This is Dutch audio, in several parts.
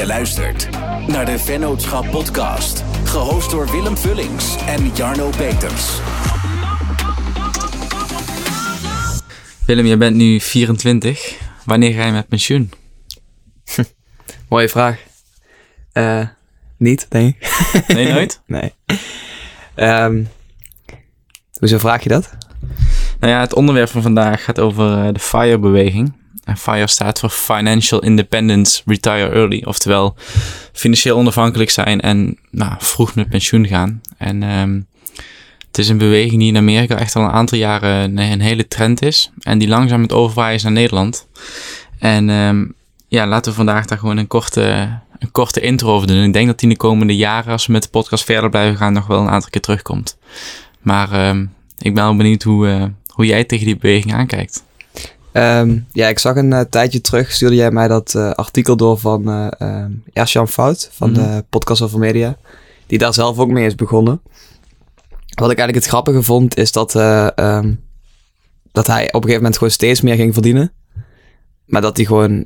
Je luistert naar de Vennootschap Podcast. Gehost door Willem Vullings en Jarno Peters. Willem, jij bent nu 24. Wanneer ga je met pensioen? Mooie vraag. Eh, niet, denk ik. Nee, nooit? nee. Ehm, hoezo vraag je dat? Nou ja, het onderwerp van vandaag gaat over eh, de FIRE-beweging. FIRE staat voor Financial Independence Retire Early. Oftewel, financieel onafhankelijk zijn en nou, vroeg met pensioen gaan. En ehm, het is een beweging die in Amerika echt al een aantal jaren een, een hele trend is. En die langzaam het overwaaien is naar Nederland. En ehm, ja, laten we vandaag daar gewoon een korte, een korte intro over doen. Ik denk dat die in de komende jaren, als we met de podcast verder blijven gaan, nog wel een aantal keer terugkomt. Maar ehm, ik ben wel benieuwd hoe, eh, hoe jij tegen die beweging aankijkt. Ehm, ja, ik zag een eh, tijdje terug, stuurde jij mij dat eh, artikel door van eh um, Ersjan Fout van Mhm. de podcast over media. Die daar zelf ook mee is begonnen. Wat ik eigenlijk het grappige vond, is dat, eh, ehm, dat hij op een gegeven moment gewoon steeds meer ging verdienen. Maar dat hij gewoon,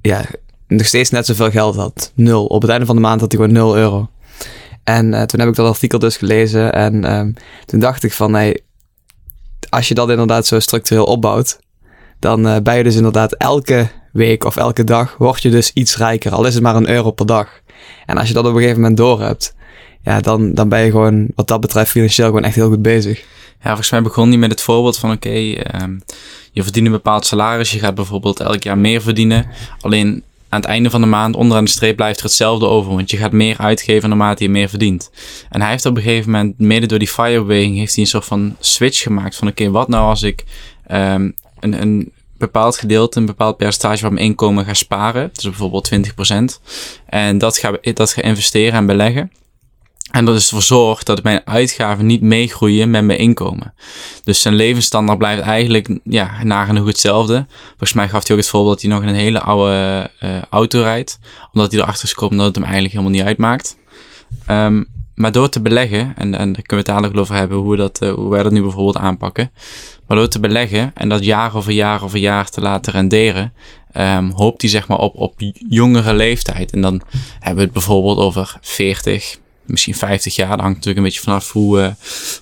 ja, nog steeds net zoveel geld had. Nul. Op het einde van de maand had hij gewoon 0 euro. En eh, toen heb ik dat artikel dus gelezen. En ehm, toen dacht ik van, hey, als je dat inderdaad zo structureel opbouwt, dan eh, ben je dus inderdaad elke week of elke dag, word je dus iets rijker. Al is het maar een euro per dag. En als je dat op een gegeven moment door hebt, ja, dan, dan ben je gewoon, wat dat betreft, financieel gewoon echt heel goed bezig. Ja, volgens mij begon hij met het voorbeeld van oké, ehm, je verdient een bepaald salaris, je gaat bijvoorbeeld elk jaar meer verdienen. Alleen aan het einde van de maand onderaan de streep blijft er hetzelfde over, want je gaat meer uitgeven naarmate je meer verdient. En hij heeft op een gegeven moment, mede door die FIRE-beweging, heeft hij een soort van switch gemaakt van oké, wat nou als ik ehm, een, een bepaald gedeelte, een bepaald percentage van mijn inkomen ga sparen, dus bijvoorbeeld 20%, en dat ga, dat ga investeren en beleggen. En dat is ervoor zorgt dat mijn uitgaven niet meegroeien met mijn inkomen. Dus zijn levensstandaard blijft eigenlijk ja, nagenoeg hetzelfde. Volgens mij gaf hij ook het voorbeeld dat hij nog een hele oude eh, auto rijdt. Omdat hij erachter is gekomen dat het hem eigenlijk helemaal niet uitmaakt. Ehm, maar door te beleggen, en, en daar kunnen we het dadelijk over hebben hoe, dat, eh, hoe wij dat nu bijvoorbeeld aanpakken. Maar door te beleggen en dat jaar over jaar over jaar te laten renderen, ehm, hoopt hij zeg maar op, op jongere leeftijd. En dan hebben we het bijvoorbeeld over 40, misschien 50 jaar. Dat hangt natuurlijk een beetje vanaf hoe, eh,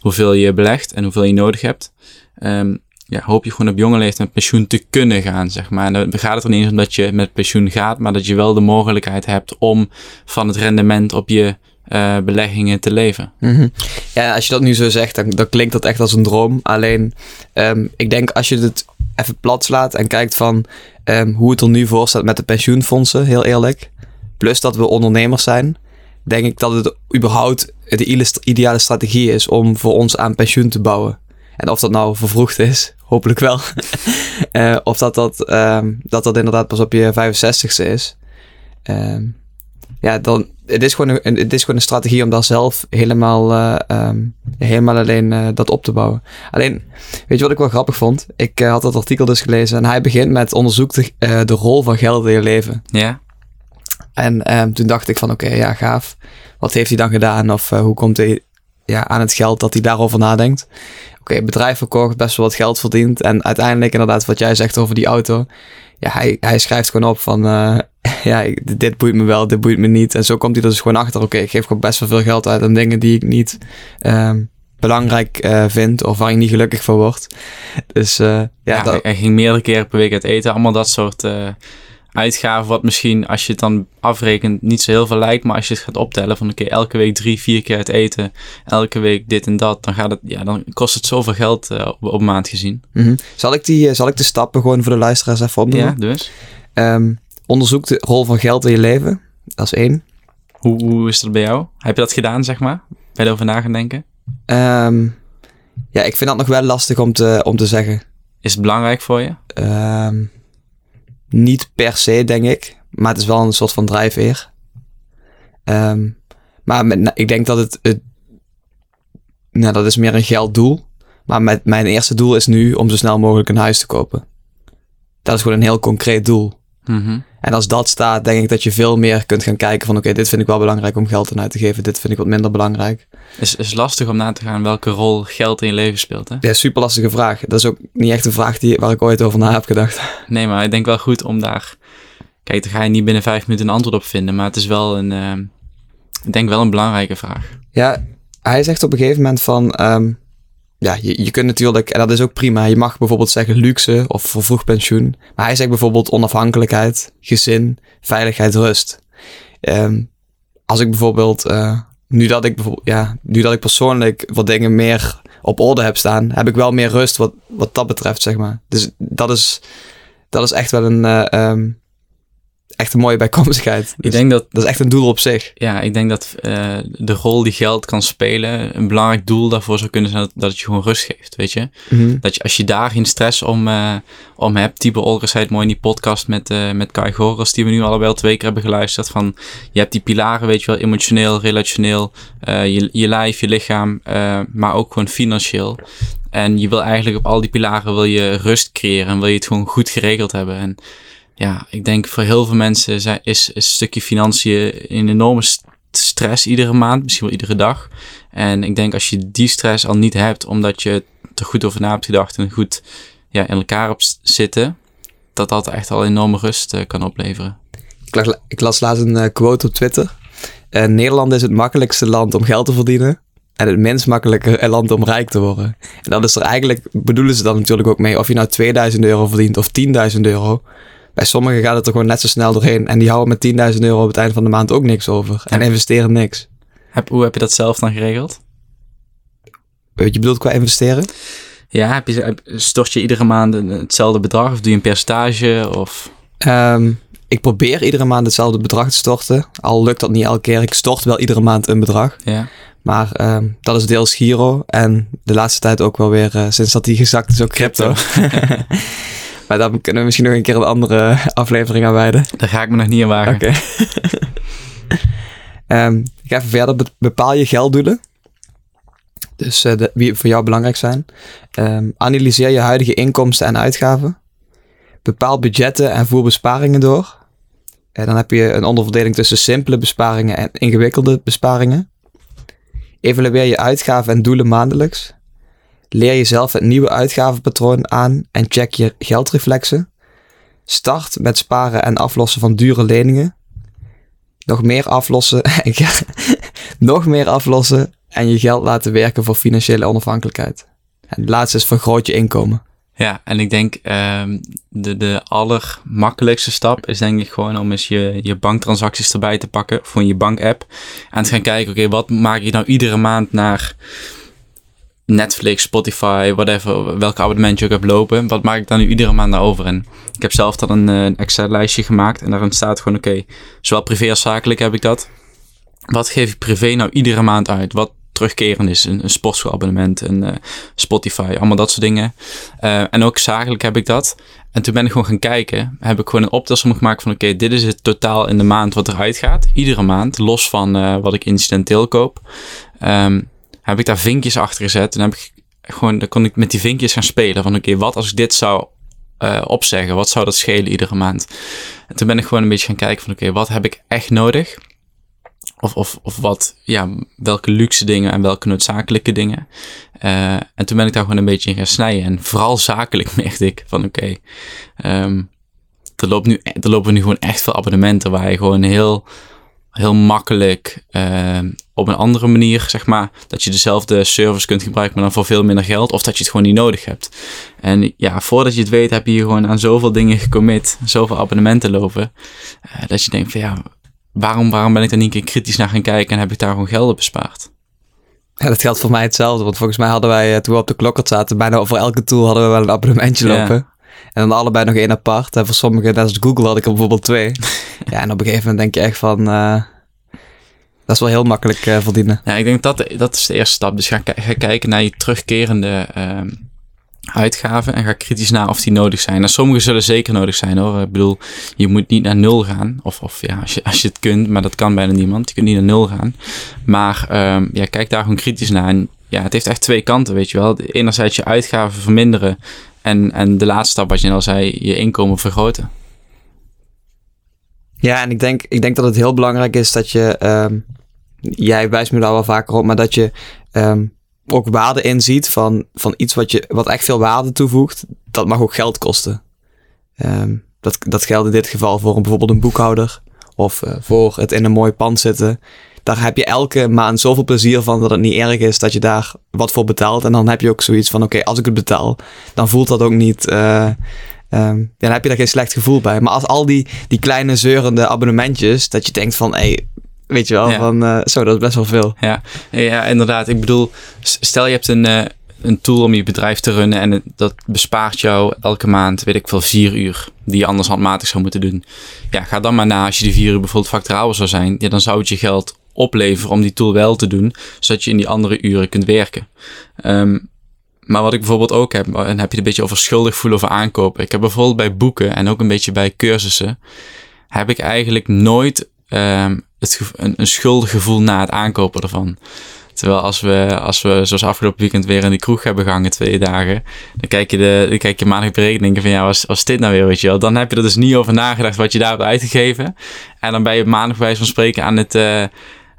hoeveel je belegt en hoeveel je nodig hebt. Ehm, ja, hoop je gewoon op jonge leeftijd met pensioen te kunnen gaan, zeg maar. En dan gaat het er niet eens om dat je met pensioen gaat, maar dat je wel de mogelijkheid hebt om van het rendement op je eh, beleggingen te leven. Ja, als je dat nu zo zegt, dan, dan klinkt dat echt als een droom. Alleen, ehm, ik denk als je het even plat slaat en kijkt van ehm, hoe het er nu voor staat met de pensioenfondsen, heel eerlijk. Plus dat we ondernemers zijn, denk ik dat het überhaupt de ide- ideale strategie is om voor ons aan pensioen te bouwen. En of dat nou vervroegd is, hopelijk wel. Eh, of dat dat, ehm, dat dat inderdaad pas op je 65ste is. Ja, dan, het is, gewoon een, het is gewoon een strategie om daar zelf helemaal, eh, ehm, helemaal alleen eh, dat op te bouwen. Alleen, weet je wat ik wel grappig vond? Ik eh, had dat artikel dus gelezen en hij begint met onderzoek de, de rol van geld in je leven. Ja? En ehm, toen dacht ik van oké, ja gaaf. Wat heeft hij dan gedaan? Of hoe komt hij ja, aan het geld dat hij daarover nadenkt? Oké, bedrijf verkocht, best wel wat geld verdiend. En uiteindelijk inderdaad wat jij zegt over die auto. Ja, hij, hij schrijft gewoon op van eh, ja, dit boeit me wel, dit boeit me niet. En zo komt hij er dus gewoon achter. Oké, ik geef gewoon best wel veel geld uit aan dingen die ik niet ehm, belangrijk eh, vind. Of waar ik niet gelukkig van word. Dus eh, ja, Ja, dat, hij, ging meerdere keren per week uit eten. Allemaal dat soort uitgaven. Wat misschien, als je het dan afrekent, niet zo heel veel lijkt. Maar als je het gaat optellen van oké, elke week drie, vier keer uit eten. Elke week dit en dat. Dan, gaat het, ja, dan kost het zoveel geld eh, op, op maand gezien. mhm. zal, ik die, eh, zal ik de stappen gewoon voor de luisteraars even opnoemen? Ja, dus. Onderzoek de rol van geld in je leven. Dat is één. Hoe, hoe is dat bij jou? Heb je dat gedaan, zeg maar? Ben je erover na gaan denken? Ehm, ja, ik vind dat nog wel lastig om te, om te zeggen. Is het belangrijk voor je? Ehm, niet per se, denk ik. Maar het is wel een soort van drijfveer. Ehm, maar nou, ik denk dat het, het... Nou, dat is meer een gelddoel. Maar met, mijn eerste doel is nu om zo snel mogelijk een huis te kopen. Dat is gewoon een heel concreet doel. Mhm. En als dat staat, denk ik dat je veel meer kunt gaan kijken van... oké, dit vind ik wel belangrijk om geld aan uit te geven. Dit vind ik wat minder belangrijk. Is, is lastig om na te gaan welke rol geld in je leven speelt, hè? Ja, super lastige vraag. Dat is ook niet echt een vraag die, waar ik ooit over na heb gedacht. Nee, maar ik denk wel goed om daar... kijk, daar ga je niet binnen vijf minuten een antwoord op vinden. Maar het is wel een, ehm, ik denk wel een belangrijke vraag. Ja, hij zegt op een gegeven moment van, ehm, ja, je, je kunt natuurlijk, en dat is ook prima, je mag bijvoorbeeld zeggen luxe of vervroegd pensioen. Maar hij zegt bijvoorbeeld onafhankelijkheid, gezin, veiligheid, rust. Ehm, als ik bijvoorbeeld, eh, nu dat ik bijvoorbeeld, ja, nu dat ik persoonlijk wat dingen meer op orde heb staan, heb ik wel meer rust wat, wat dat betreft, zeg maar. Dus dat is, dat is echt wel een, ehm, echt een mooie bijkomstigheid. Ik Dus denk dat, dat is echt een doel op zich. ja, ik denk dat eh, de rol die geld kan spelen, een belangrijk doel daarvoor zou kunnen zijn dat, dat het je gewoon rust geeft, weet je. Dat je als je daar geen stress om, eh, om hebt, Type Olgers zei het mooi in die podcast met, eh, met Kai Goris, die we nu allebei al twee keer hebben geluisterd, van je hebt die pilaren, weet je wel, emotioneel, relationeel, je, je lijf, je lichaam, maar ook gewoon financieel. En je wil eigenlijk op al die pilaren wil je rust creëren en wil je het gewoon goed geregeld hebben. En ja, ik denk voor heel veel mensen is, een stukje financiën een enorme st- stress iedere maand, misschien wel iedere dag. En ik denk als je die stress al niet hebt, omdat je er goed over na hebt gedacht en goed ja, in elkaar s- zitten, dat dat echt al enorme rust eh, kan opleveren. Ik las, ik las laatst een eh, quote op Twitter. Eh, Nederland is het makkelijkste land om geld te verdienen. En het minst makkelijke land om rijk te worden. En dat is er eigenlijk, bedoelen ze dan natuurlijk ook mee. Of je nou 2000 euro verdient of 10.000 euro. Bij sommigen gaat het er gewoon net zo snel doorheen. En die houden met 10.000 euro op het einde van de maand ook niks over. En investeren niks. Heb, hoe heb je dat zelf dan geregeld? Weet je bedoelt qua investeren? Ja, heb je, stort je iedere maand hetzelfde bedrag of doe je een percentage? Of... Ehm, ik probeer iedere maand hetzelfde bedrag te storten. Al lukt dat niet elke keer. Ik stort wel iedere maand een bedrag. Ja. Maar ehm, dat is deels Giro. En de laatste tijd ook wel weer, eh, sinds dat die gezakt is, ook crypto. maar daar kunnen we misschien nog een keer een andere aflevering aan wijden. Daar ga ik me nog niet aan wagen. Oké. Ehm, ik ga even verder. Be- bepaal je gelddoelen. Dus eh, de, wie voor jou belangrijk zijn. Ehm, analyseer je huidige inkomsten en uitgaven. Bepaal budgetten en voer besparingen door. En dan heb je een onderverdeling tussen simpele besparingen en ingewikkelde besparingen. Evalueer je uitgaven en doelen maandelijks. Leer jezelf het nieuwe uitgavenpatroon aan en check je geldreflexen. Start met sparen en aflossen van dure leningen. Nog meer aflossen en nog meer aflossen en je geld laten werken voor financiële onafhankelijkheid. En het laatste is vergroot je inkomen. Ja, en ik denk ehm, de, de allermakkelijkste stap is denk ik gewoon om eens je, je banktransacties erbij te pakken. Gewoon je bankapp. En te gaan kijken, oké, wat maak je nou iedere maand naar Netflix, Spotify, whatever, welke abonnement je ook hebt lopen. Wat maak ik dan nu iedere maand naar over? En ik heb zelf dan een, eh, een Excel-lijstje gemaakt. En daarin staat gewoon, oké, zowel privé als zakelijk heb ik dat. Wat geef ik privé nou iedere maand uit? Wat terugkerend is? Een, sportschoolabonnement, een eh, Spotify, allemaal dat soort dingen. Eh, en ook zakelijk heb ik dat. En toen ben ik gewoon gaan kijken. Heb ik gewoon een optelsom gemaakt van... Oké, dit is het totaal in de maand wat eruit gaat. Iedere maand. Los van eh, wat ik incidenteel koop. Ehm, heb ik daar vinkjes achter gezet. En heb ik gewoon... Dan kon ik met die vinkjes gaan spelen. Van oké, wat als ik dit zou eh, opzeggen? Wat zou dat schelen iedere maand? En toen ben ik gewoon een beetje gaan kijken van... Oké, wat heb ik echt nodig? Of, of, of wat, ja, welke luxe dingen en welke noodzakelijke dingen. Eh, en toen ben ik daar gewoon een beetje in gaan snijden. En vooral zakelijk merkte ik van oké, ehm, er, loopt nu, er lopen nu gewoon echt veel abonnementen waar je gewoon heel, heel makkelijk ehm, op een andere manier, zeg maar, dat je dezelfde service kunt gebruiken, maar dan voor veel minder geld. Of dat je het gewoon niet nodig hebt. En ja, voordat je het weet heb je hier gewoon aan zoveel dingen gecommit, zoveel abonnementen lopen, eh, dat je denkt van ja, waarom, waarom ben ik daar niet een keer kritisch naar gaan kijken en heb ik daar gewoon geld op bespaard? Ja, dat geldt voor mij hetzelfde. Want volgens mij hadden wij, eh, toen we op de klokkert zaten, bijna voor elke tool hadden we wel een abonnementje Ja. lopen. En dan allebei nog één apart. En voor sommige, net als Google, had ik er bijvoorbeeld twee. ja, en op een gegeven moment denk je echt van... eh, dat is wel heel makkelijk eh, verdienen. Ja, ik denk dat dat is de eerste stap. Dus ga, ga kijken naar je terugkerende ehm, uitgaven en ga kritisch naar of die nodig zijn. En sommige zullen zeker nodig zijn hoor. Ik bedoel, je moet niet naar nul gaan. Of, of ja, als je, als je het kunt, maar dat kan bijna niemand. Je kunt niet naar nul gaan. Maar ehm, ja, kijk daar gewoon kritisch naar. En ja, het heeft echt twee kanten, weet je wel. Enerzijds je uitgaven verminderen. En, en de laatste stap, wat je al zei, je inkomen vergroten. Ja, en ik denk, ik denk dat het heel belangrijk is dat je... ehm, jij wijst me daar wel vaker op, maar dat je ehm, ook waarde inziet van, van iets wat, je, wat echt veel waarde toevoegt. Dat mag ook geld kosten. Ehm, dat Dat, geldt in dit geval voor een, bijvoorbeeld een boekhouder of uh, voor het in een mooi pand zitten. Daar heb je elke maand zoveel plezier van dat het niet erg is dat je daar wat voor betaalt. En dan heb je ook zoiets van: oké, als ik het betaal, dan voelt dat ook niet. Uh, Um, dan heb je daar geen slecht gevoel bij. Maar als al die, die kleine zeurende abonnementjes, dat je denkt van, hé, hey, weet je wel, van, uh, zo, dat is best wel veel. Ja, ja inderdaad. Ik bedoel, stel je hebt een, uh, een tool om je bedrijf te runnen en dat bespaart jou elke maand, weet ik veel, vier uur die je anders handmatig zou moeten doen. Ja, ga dan maar na als je die vier uur bijvoorbeeld facturabel zou zijn, ja, dan zou het je geld opleveren om die tool wel te doen, zodat je in die andere uren kunt werken. Um, maar wat ik bijvoorbeeld ook heb, en heb je een beetje over schuldig voelen over aankopen. Ik heb bijvoorbeeld bij boeken en ook een beetje bij cursussen, heb ik eigenlijk nooit um, een, een schuldig gevoel na het aankopen ervan. Terwijl als we, als we zoals afgelopen weekend weer in de kroeg hebben gehangen twee dagen, dan kijk je, de, dan kijk je maandag berekening van ja, was, was dit nou weer, weet je wel. Dan heb je er dus niet over nagedacht wat je daar hebt uitgegeven. En dan ben je maandag bij van spreken aan het, uh,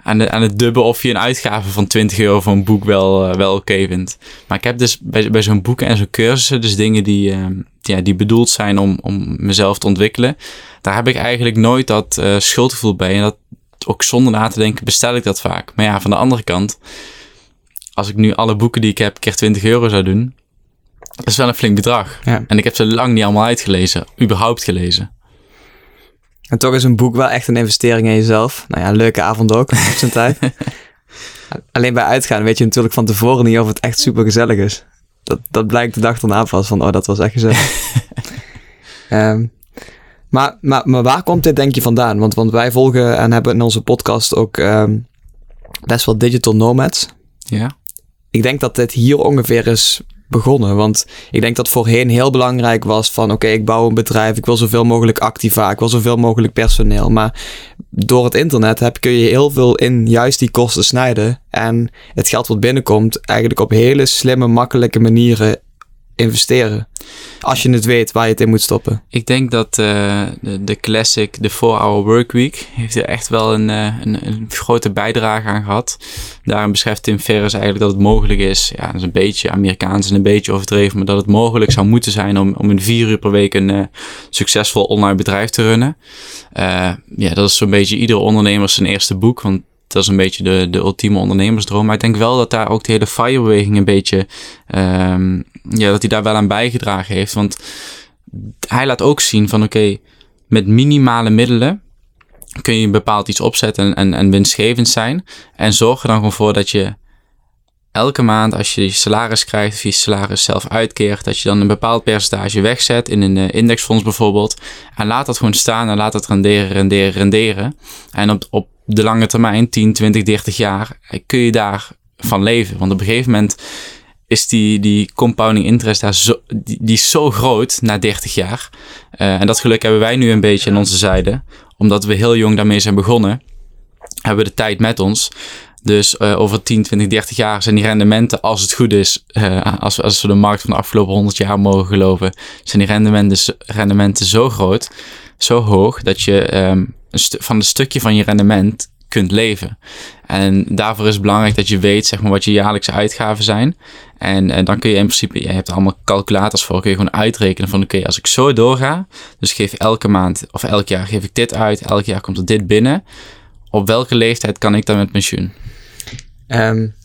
aan, de, aan het dubben of je een uitgave van 20 euro voor een boek wel, uh, wel oké vindt. Maar ik heb dus bij, bij zo'n boeken en zo'n cursussen, dus dingen die, uh, ja, die bedoeld zijn om, om mezelf te ontwikkelen, daar heb ik eigenlijk nooit dat schuldgevoel bij. En dat ook zonder na te denken bestel ik dat vaak. Maar ja, van de andere kant, als ik nu alle boeken die ik heb keer 20 euro zou doen, dat is wel een flink bedrag. Ja. En ik heb ze lang niet allemaal uitgelezen, überhaupt gelezen. En toch is een boek wel echt een investering in jezelf. Nou ja, een leuke avond ook, op zijn tijd. Alleen bij uitgaan weet je natuurlijk van tevoren niet of het echt super gezellig is. Dat, dat blijkt de dag erna pas van, oh, dat was echt gezellig. um, maar, maar, maar waar komt dit denk je vandaan? Want, want wij volgen en hebben in onze podcast ook um, best wel digital nomads. Ja. Ik denk dat dit hier ongeveer is begonnen. Want ik denk dat voorheen heel belangrijk was van... oké, okay, ik bouw een bedrijf, ik wil zoveel mogelijk activa... ik wil zoveel mogelijk personeel. Maar door het internet heb, kun je heel veel in juist die kosten snijden. En het geld wat binnenkomt eigenlijk op hele slimme, makkelijke manieren investeren. Als je het weet waar je het in moet stoppen. Ik denk dat uh, de, de classic, de 4-hour workweek, heeft er echt wel een, uh, een, een, grote bijdrage aan gehad. Daarom beschrijft Tim Ferriss eigenlijk dat het mogelijk is, ja, dat is een beetje Amerikaans en een beetje overdreven, maar dat het mogelijk zou moeten zijn om, om in vier uur per week een uh, succesvol online bedrijf te runnen. ja, dat is zo'n beetje iedere ondernemer zijn eerste boek, want dat is een beetje de, de ultieme ondernemersdroom. Maar ik denk wel dat daar ook de hele FIRE-beweging een beetje, um, ja, dat hij daar wel aan bijgedragen heeft. Want hij laat ook zien van oké, met minimale middelen kun je bepaald iets opzetten en, en, en winstgevend zijn. En zorg er dan gewoon voor dat je elke maand als je je salaris krijgt of je salaris zelf uitkeert, dat je dan een bepaald percentage wegzet in een uh, indexfonds bijvoorbeeld. En laat dat gewoon staan en laat dat renderen, renderen, renderen. En op, op de lange termijn, 10, 20, 30 jaar, kun je daarvan leven. Want op een gegeven moment is die, die compounding interest daar zo, die, die is zo groot na 30 jaar. Uh, en dat geluk hebben wij nu een beetje aan onze zijde. Omdat we heel jong daarmee zijn begonnen, hebben we de tijd met ons. Dus uh, over 10, 20, 30 jaar zijn die rendementen, als het goed is, uh, als, als we de markt van de afgelopen 100 jaar mogen geloven, zijn die rendementen, rendementen zo groot, zo hoog, dat je um, van een stukje van je rendement kunt leven. En daarvoor is het belangrijk dat je weet zeg maar, wat je jaarlijkse uitgaven zijn. En, en dan kun je in principe, je hebt allemaal calculators voor, kun je gewoon uitrekenen van oké, als ik zo doorga, dus geef elke maand of elk jaar geef ik dit uit, elk jaar komt er dit binnen. Op welke leeftijd kan ik dan met pensioen? Um,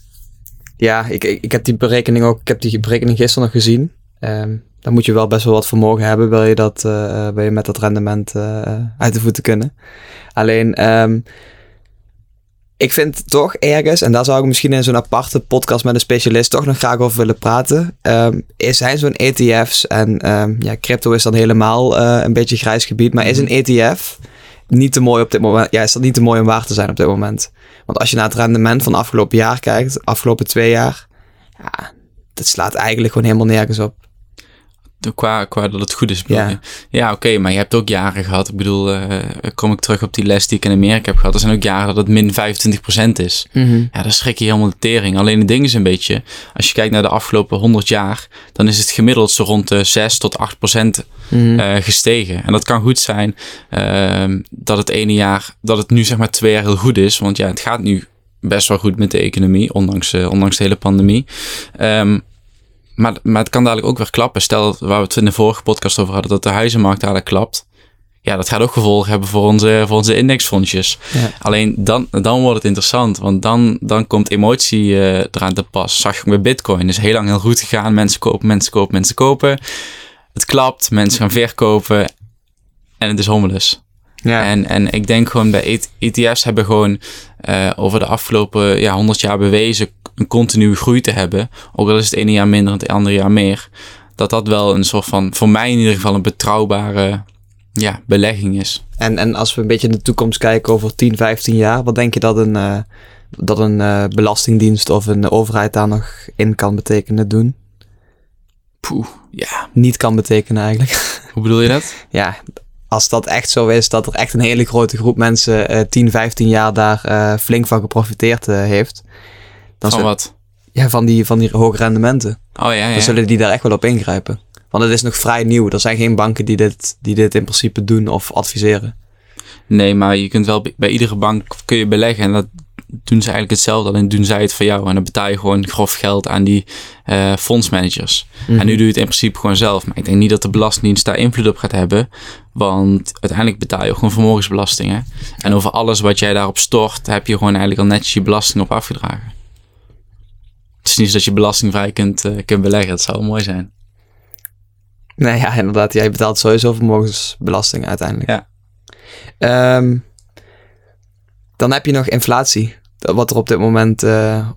ja, ik, ik, heb die berekening ook, ik heb die berekening gisteren nog gezien. Um, dan moet je wel best wel wat vermogen hebben, wil je, dat, uh, wil je met dat rendement uit de voeten kunnen. Alleen, um, ik vind toch ergens, en daar zou ik misschien in zo'n aparte podcast met een specialist toch nog graag over willen praten, um, is, zijn zo'n ETF's en um, ja, crypto is dan helemaal uh, een beetje grijs gebied, maar is een ETF niet te mooi op dit moment, ja, is dat niet te mooi om waar te zijn op dit moment? Want als je naar het rendement van afgelopen jaar kijkt, afgelopen twee jaar, ja, dat slaat eigenlijk gewoon helemaal nergens op qua, qua dat het goed is. Ja, ja oké, okay, maar je hebt ook jaren gehad. Ik bedoel, uh, kom ik terug op die les die ik in Amerika heb gehad. Er zijn ook jaren dat het min 25% is. Mm -hmm. Ja, dan schrik je helemaal de tering. Alleen het ding is een beetje, als je kijkt naar de afgelopen 100 jaar, dan is het gemiddeld zo rond de 6 tot 8% mm -hmm. uh, gestegen. En dat kan goed zijn uh, dat het ene jaar, dat het nu zeg maar twee jaar heel goed is. Want ja, het gaat nu best wel goed met de economie, ondanks, uh, ondanks de hele pandemie. Um, maar, maar het kan dadelijk ook weer klappen. Stel, waar we het in de vorige podcast over hadden, dat de huizenmarkt dadelijk klapt. ja, dat gaat ook gevolgen hebben voor onze, voor onze indexfondsjes. Ja. Alleen dan, dan wordt het interessant, want dan, dan komt emotie uh, eraan te pas. Zag ik met Bitcoin, is heel lang heel goed gegaan. Mensen kopen, mensen kopen, mensen kopen. Het klapt, mensen gaan verkopen en het is hommeles. Ja. En, en ik denk gewoon bij ETF's hebben gewoon uh, over de afgelopen ja, 100 jaar bewezen een continue groei te hebben. Ook al is het ene jaar minder en het andere jaar meer. Dat dat wel een soort van, voor mij in ieder geval, een betrouwbare ja, belegging is. En, en als we een beetje in de toekomst kijken over 10, 15 jaar, wat denk je dat een, uh, dat een uh, belastingdienst of een overheid daar nog in kan betekenen doen? Poeh, ja. Niet kan betekenen eigenlijk. Hoe bedoel je dat? ja, als dat echt zo is, dat er echt een hele grote groep mensen uh, 10, 15 jaar daar uh, flink van geprofiteerd heeft. Dan van wat? Ja, van die, van die hoge rendementen. Oh ja, ja. Dan zullen die daar echt wel op ingrijpen. Want het is nog vrij nieuw. Er zijn geen banken die dit, die dit in principe doen of adviseren. Nee, maar je kunt wel bij iedere bank kun je beleggen. En dat doen ze eigenlijk hetzelfde. Alleen doen zij het voor jou. En dan betaal je gewoon grof geld aan die uh, fondsmanagers. En nu doe je het in principe gewoon zelf. Maar ik denk niet dat de Belastingdienst daar invloed op gaat hebben. Want uiteindelijk betaal je gewoon vermogensbelastingen. En over alles wat jij daarop stort, heb je gewoon eigenlijk al netjes je belasting op afgedragen. Het is niet zo dat je belastingvrij kunt, uh, kunt beleggen. Dat zou mooi zijn. Nee, ja, inderdaad. Jij betaalt sowieso vermogensbelasting uiteindelijk. Ja. Um, dan heb je nog inflatie. Wat er op dit moment uh,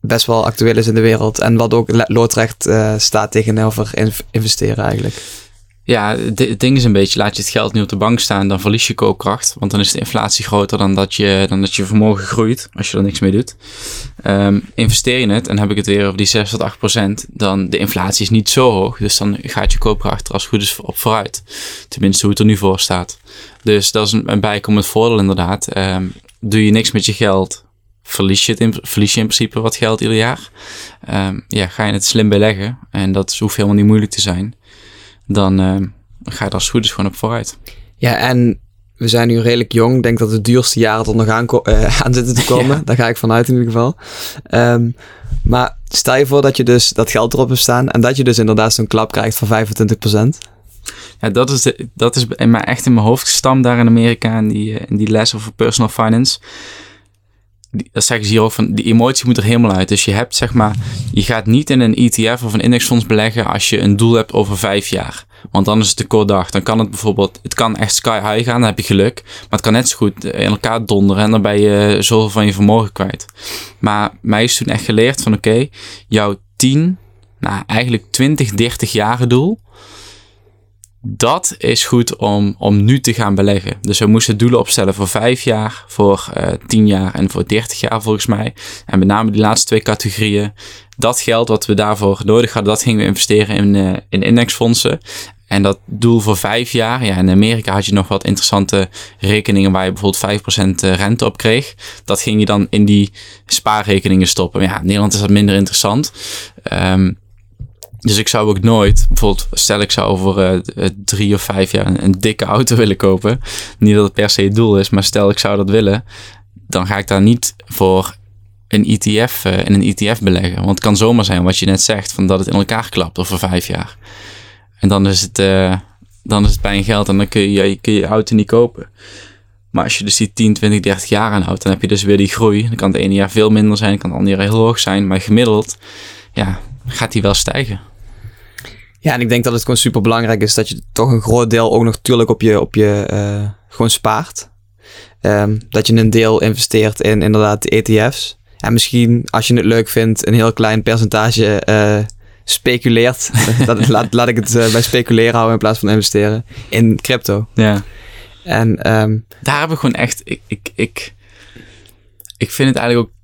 best wel actueel is in de wereld. En wat ook loodrecht uh, staat tegenover investeren eigenlijk. Ja, het ding is een beetje, laat je het geld nu op de bank staan, dan verlies je koopkracht. Want dan is de inflatie groter dan dat je, dan dat je vermogen groeit, als je er niks mee doet. Um, investeer je het, en heb ik het weer over die 6 tot 8 procent, dan de inflatie is niet zo hoog. Dus dan gaat je koopkracht er als goed is op vooruit. Tenminste, hoe het er nu voor staat. Dus dat is een, bijkomend voordeel inderdaad. Um, doe je niks met je geld, verlies je, het in, verlies je in principe wat geld ieder jaar. Um, ja, ga je het slim beleggen, en dat hoeft helemaal niet moeilijk te zijn dan uh, ga je er als het goed is gewoon op vooruit. Ja, en we zijn nu redelijk jong. Ik denk dat de duurste jaren er nog aan, uh, aan zitten te komen. Ja. Daar ga ik vanuit in ieder geval. Um, maar stel je voor dat je dus dat geld erop hebt staan en dat je dus inderdaad zo'n klap krijgt van 25%. Ja, dat is, de, dat is in mij echt in mijn hoofd gestampt daar in Amerika in die, in die les over personal finance dat zeggen ze hier ook van, die emotie moet er helemaal uit. Dus je hebt zeg maar, je gaat niet in een ETF of een indexfonds beleggen als je een doel hebt over vijf jaar. Want dan is het te kort dag. Dan kan het bijvoorbeeld, het kan echt sky high gaan, dan heb je geluk. Maar het kan net zo goed in elkaar donderen en dan ben je zoveel van je vermogen kwijt. Maar mij is toen echt geleerd van oké, jouw 10, nou eigenlijk 20, 30 jaren doel dat is goed om, om nu te gaan beleggen. Dus we moesten doelen opstellen voor vijf jaar, voor uh, tien jaar en voor dertig jaar volgens mij. En met name die laatste twee categorieën. Dat geld wat we daarvoor nodig hadden, dat gingen we investeren in, uh, in indexfondsen. En dat doel voor vijf jaar, ja, in Amerika had je nog wat interessante rekeningen waar je bijvoorbeeld 5% rente op kreeg. Dat ging je dan in die spaarrekeningen stoppen. Ja, in Nederland is dat minder interessant. Um, dus ik zou ook nooit, bijvoorbeeld, stel ik zou over uh, drie of vijf jaar een, dikke auto willen kopen. Niet dat het per se het doel is, maar stel ik zou dat willen, dan ga ik daar niet voor een ETF, uh, in een ETF beleggen. Want het kan zomaar zijn wat je net zegt, van dat het in elkaar klapt over vijf jaar. En dan is het, uh, dan is het geld en dan kun je, kun je je auto niet kopen. Maar als je dus die 10, 20, 30 jaar aanhoudt, dan heb je dus weer die groei. Dan kan het ene jaar veel minder zijn, kan het andere jaar heel hoog zijn. Maar gemiddeld, ja, gaat die wel stijgen. Ja, en ik denk dat het gewoon super belangrijk is dat je toch een groot deel ook nog natuurlijk op je, op je uh, gewoon spaart. Um, dat je een deel investeert in inderdaad de ETF's. En misschien, als je het leuk vindt, een heel klein percentage uh, speculeert. dat, laat, laat ik het uh, bij speculeren houden in plaats van investeren in crypto. Ja. En um, daar hebben we gewoon echt. Ik, ik, ik, ik vind het eigenlijk ook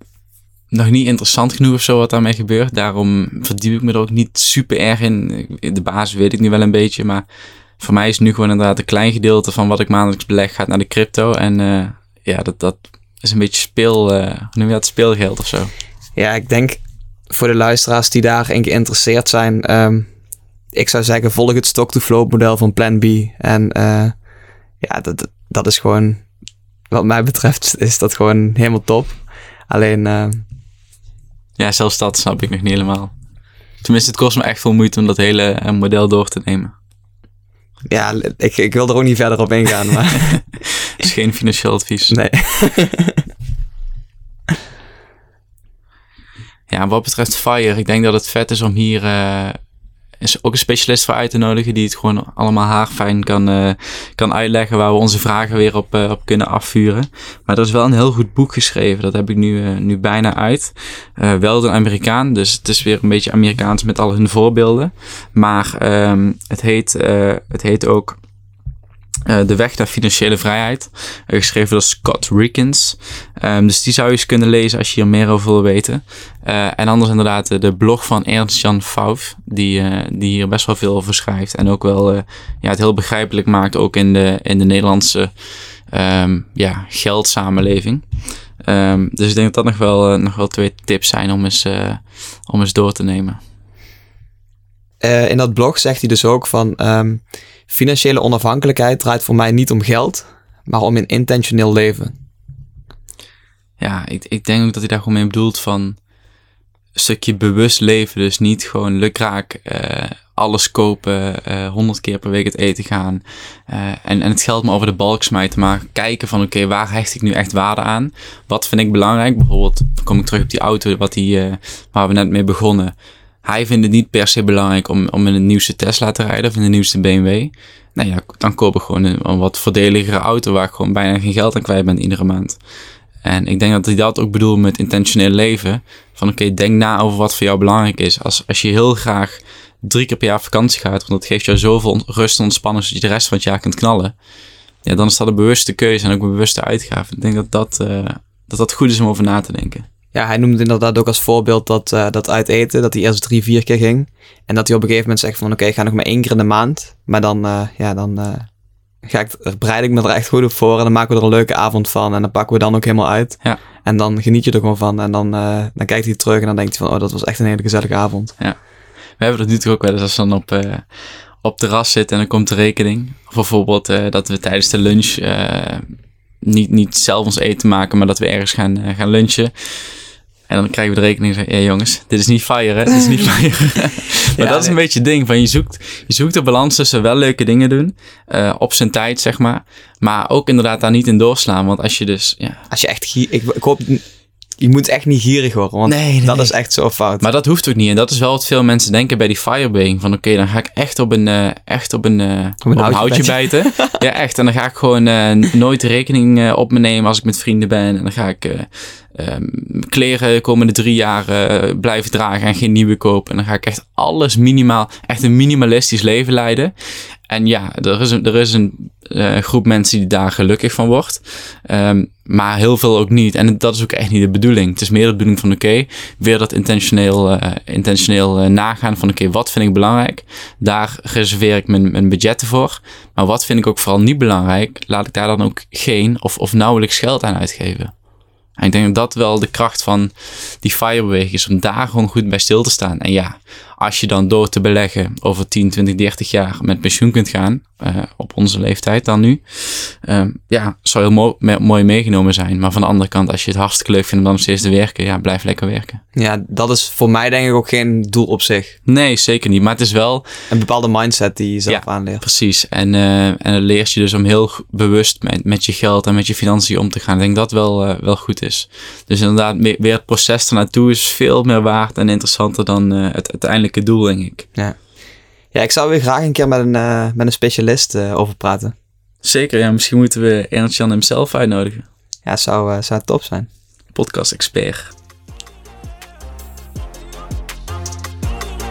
nog niet interessant genoeg of zo wat daarmee gebeurt. Daarom verdiep ik me er ook niet super erg in. De basis weet ik nu wel een beetje, maar voor mij is nu gewoon inderdaad een klein gedeelte van wat ik maandelijks beleg gaat naar de crypto. En uh, ja, dat, dat is een beetje speel, uh, noem je dat, speelgeld of zo. Ja, ik denk voor de luisteraars die daarin geïnteresseerd zijn, um, ik zou zeggen volg het stock-to-flow model van Plan B. En uh, ja, dat, dat is gewoon, wat mij betreft, is dat gewoon helemaal top. Alleen ja, zelfs dat snap ik nog niet helemaal. Tenminste, het kost me echt veel moeite om dat hele eh, model door te nemen. Ja, ik, ik wil er ook niet verder op ingaan, maar Het is geen financieel advies. nee. Ja, wat betreft Fire, ik denk dat het vet is om hier eh, ook een specialist voor uit te nodigen die het gewoon allemaal haarfijn kan, eh, kan uitleggen waar we onze vragen weer op, eh, op kunnen afvuren. Maar er is wel een heel goed boek geschreven, dat heb ik nu, eh, nu bijna uit. Wel een Amerikaan, dus het is weer een beetje Amerikaans met al hun voorbeelden. Maar ehm, het, heet, het heet ook eh, De Weg naar Financiële Vrijheid. eh, geschreven door Scott Rickens. Ehm, dus die zou je eens kunnen lezen als je hier meer over wil weten. Eh, en anders inderdaad de blog van Ernst-Jan Fauf. Die, die hier best wel veel over schrijft. En ook wel ja, het heel begrijpelijk maakt. Ook in de, in de Nederlandse ehm, ja, geldsamenleving. Ehm, dus ik denk dat dat nog wel, nog wel twee tips zijn om eens, om eens door te nemen. Eh, in dat blog zegt hij dus ook van ehm, financiële onafhankelijkheid draait voor mij niet om geld, maar om een intentioneel leven. Ja, ik, ik denk ook dat hij daar gewoon mee bedoelt van een stukje bewust leven. Dus niet gewoon lukraak eh, alles kopen, eh, honderd keer per week het eten gaan. en, en het geld maar over de balk smijten. Maar kijken van oké, waar hecht ik nu echt waarde aan? Wat vind ik belangrijk? Bijvoorbeeld, kom ik terug op die auto wat die, waar we net mee begonnen. Hij vindt het niet per se belangrijk om, om in een nieuwste Tesla te rijden of in de nieuwste BMW. Nou ja, dan koop ik gewoon een, wat voordeligere auto waar ik gewoon bijna geen geld aan kwijt ben iedere maand. En ik denk dat hij dat ook bedoelt met intentioneel leven. Van oké, denk na over wat voor jou belangrijk is. Als, als je heel graag drie keer per jaar vakantie gaat, want dat geeft jou zoveel rust en ontspanning zodat je de rest van het jaar kunt knallen. Ja, dan is dat een bewuste keuze en ook een bewuste uitgave. Ik denk dat dat, eh, dat, dat goed is om over na te denken. Ja, hij noemde inderdaad ook als voorbeeld dat, eh, dat uit eten, dat hij eerst drie, vier keer ging. En dat hij op een gegeven moment zegt van oké, ik ga nog maar één keer in de maand. Maar dan, eh, ja, dan eh, ga ik, bereid ik me er echt goed op voor en dan maken we er een leuke avond van. En dan pakken we dan ook helemaal uit. Ja. En dan geniet je er gewoon van. En dan, dan kijkt hij terug en dan denkt hij van oh, dat was echt een hele gezellige avond. We hebben dat nu toch ook wel eens als we dan op, op terras zitten en dan komt de rekening. Of bijvoorbeeld dat we tijdens de lunch niet, niet zelf ons eten maken, maar dat we ergens gaan, eh, gaan lunchen. En dan krijgen we de rekening en zeggen, ja jongens, dit is niet fire hè, dit is niet fire. maar Ja, dat is een nee. beetje het ding, van je zoekt, je zoekt de balans tussen wel leuke dingen doen, eh, op zijn tijd zeg maar. Maar ook inderdaad daar niet in doorslaan, want als je dus, ja, Als je echt ik, ik hoop, je moet echt niet gierig worden, want Nee, nee, dat nee. is echt zo fout. Maar dat hoeft ook niet. En dat is wel wat veel mensen denken bij die firebreaking. Van oké, dan ga ik echt op een, eh, echt op een, eh, op een houtje houtje, bijten. ja, echt. En dan ga ik gewoon eh, nooit rekening eh, op me nemen als ik met vrienden ben. En dan ga ik ehm, kleren de komende drie jaar eh, blijven dragen en geen nieuwe kopen. En dan ga ik echt alles minimaal, echt een minimalistisch leven leiden. En ja, er is een, er is een eh, groep mensen die daar gelukkig van wordt. Ehm, maar heel veel ook niet. En dat is ook echt niet de bedoeling. Het is meer de bedoeling van oké, weer dat intentioneel, eh, intentioneel eh, nagaan van oké, wat vind ik belangrijk? Daar reserveer ik mijn, mijn budgetten voor. Maar wat vind ik ook vooral niet belangrijk? Laat ik daar dan ook geen of, of nauwelijks geld aan uitgeven. En ik denk dat dat wel de kracht van die firebeweging is om daar gewoon goed bij stil te staan. En ja, als je dan door te beleggen over 10, 20, 30 jaar met pensioen kunt gaan, eh, op onze leeftijd dan nu, ehm, ja, zou heel me- mooi meegenomen zijn. Maar van de andere kant, als je het hartstikke leuk vindt om dan nog steeds te werken, ja, blijf lekker werken. Ja, dat is voor mij denk ik ook geen doel op zich. Nee, zeker niet. Maar het is wel Een bepaalde mindset die je zelf Ja. aanleert. precies. En, eh en het leert je dus om heel bewust met, met je geld en met je financiën om te gaan. Ik denk dat wel, eh, wel goed is. Dus inderdaad, weer het proces ernaartoe is veel meer waard en interessanter dan het uiteindelijke doel, denk ik. Ja, ik zou weer graag een keer met een, eh, met een specialist eh, over praten. Zeker, ja. Misschien moeten we Ernst-Jan hemzelf uitnodigen. Ja, zou, eh, zou top zijn. Podcast-expert.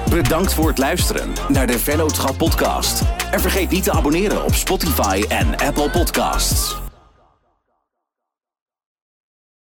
Bedankt voor het luisteren naar de Vennootschap podcast. En vergeet niet te abonneren op Spotify en Apple Podcasts.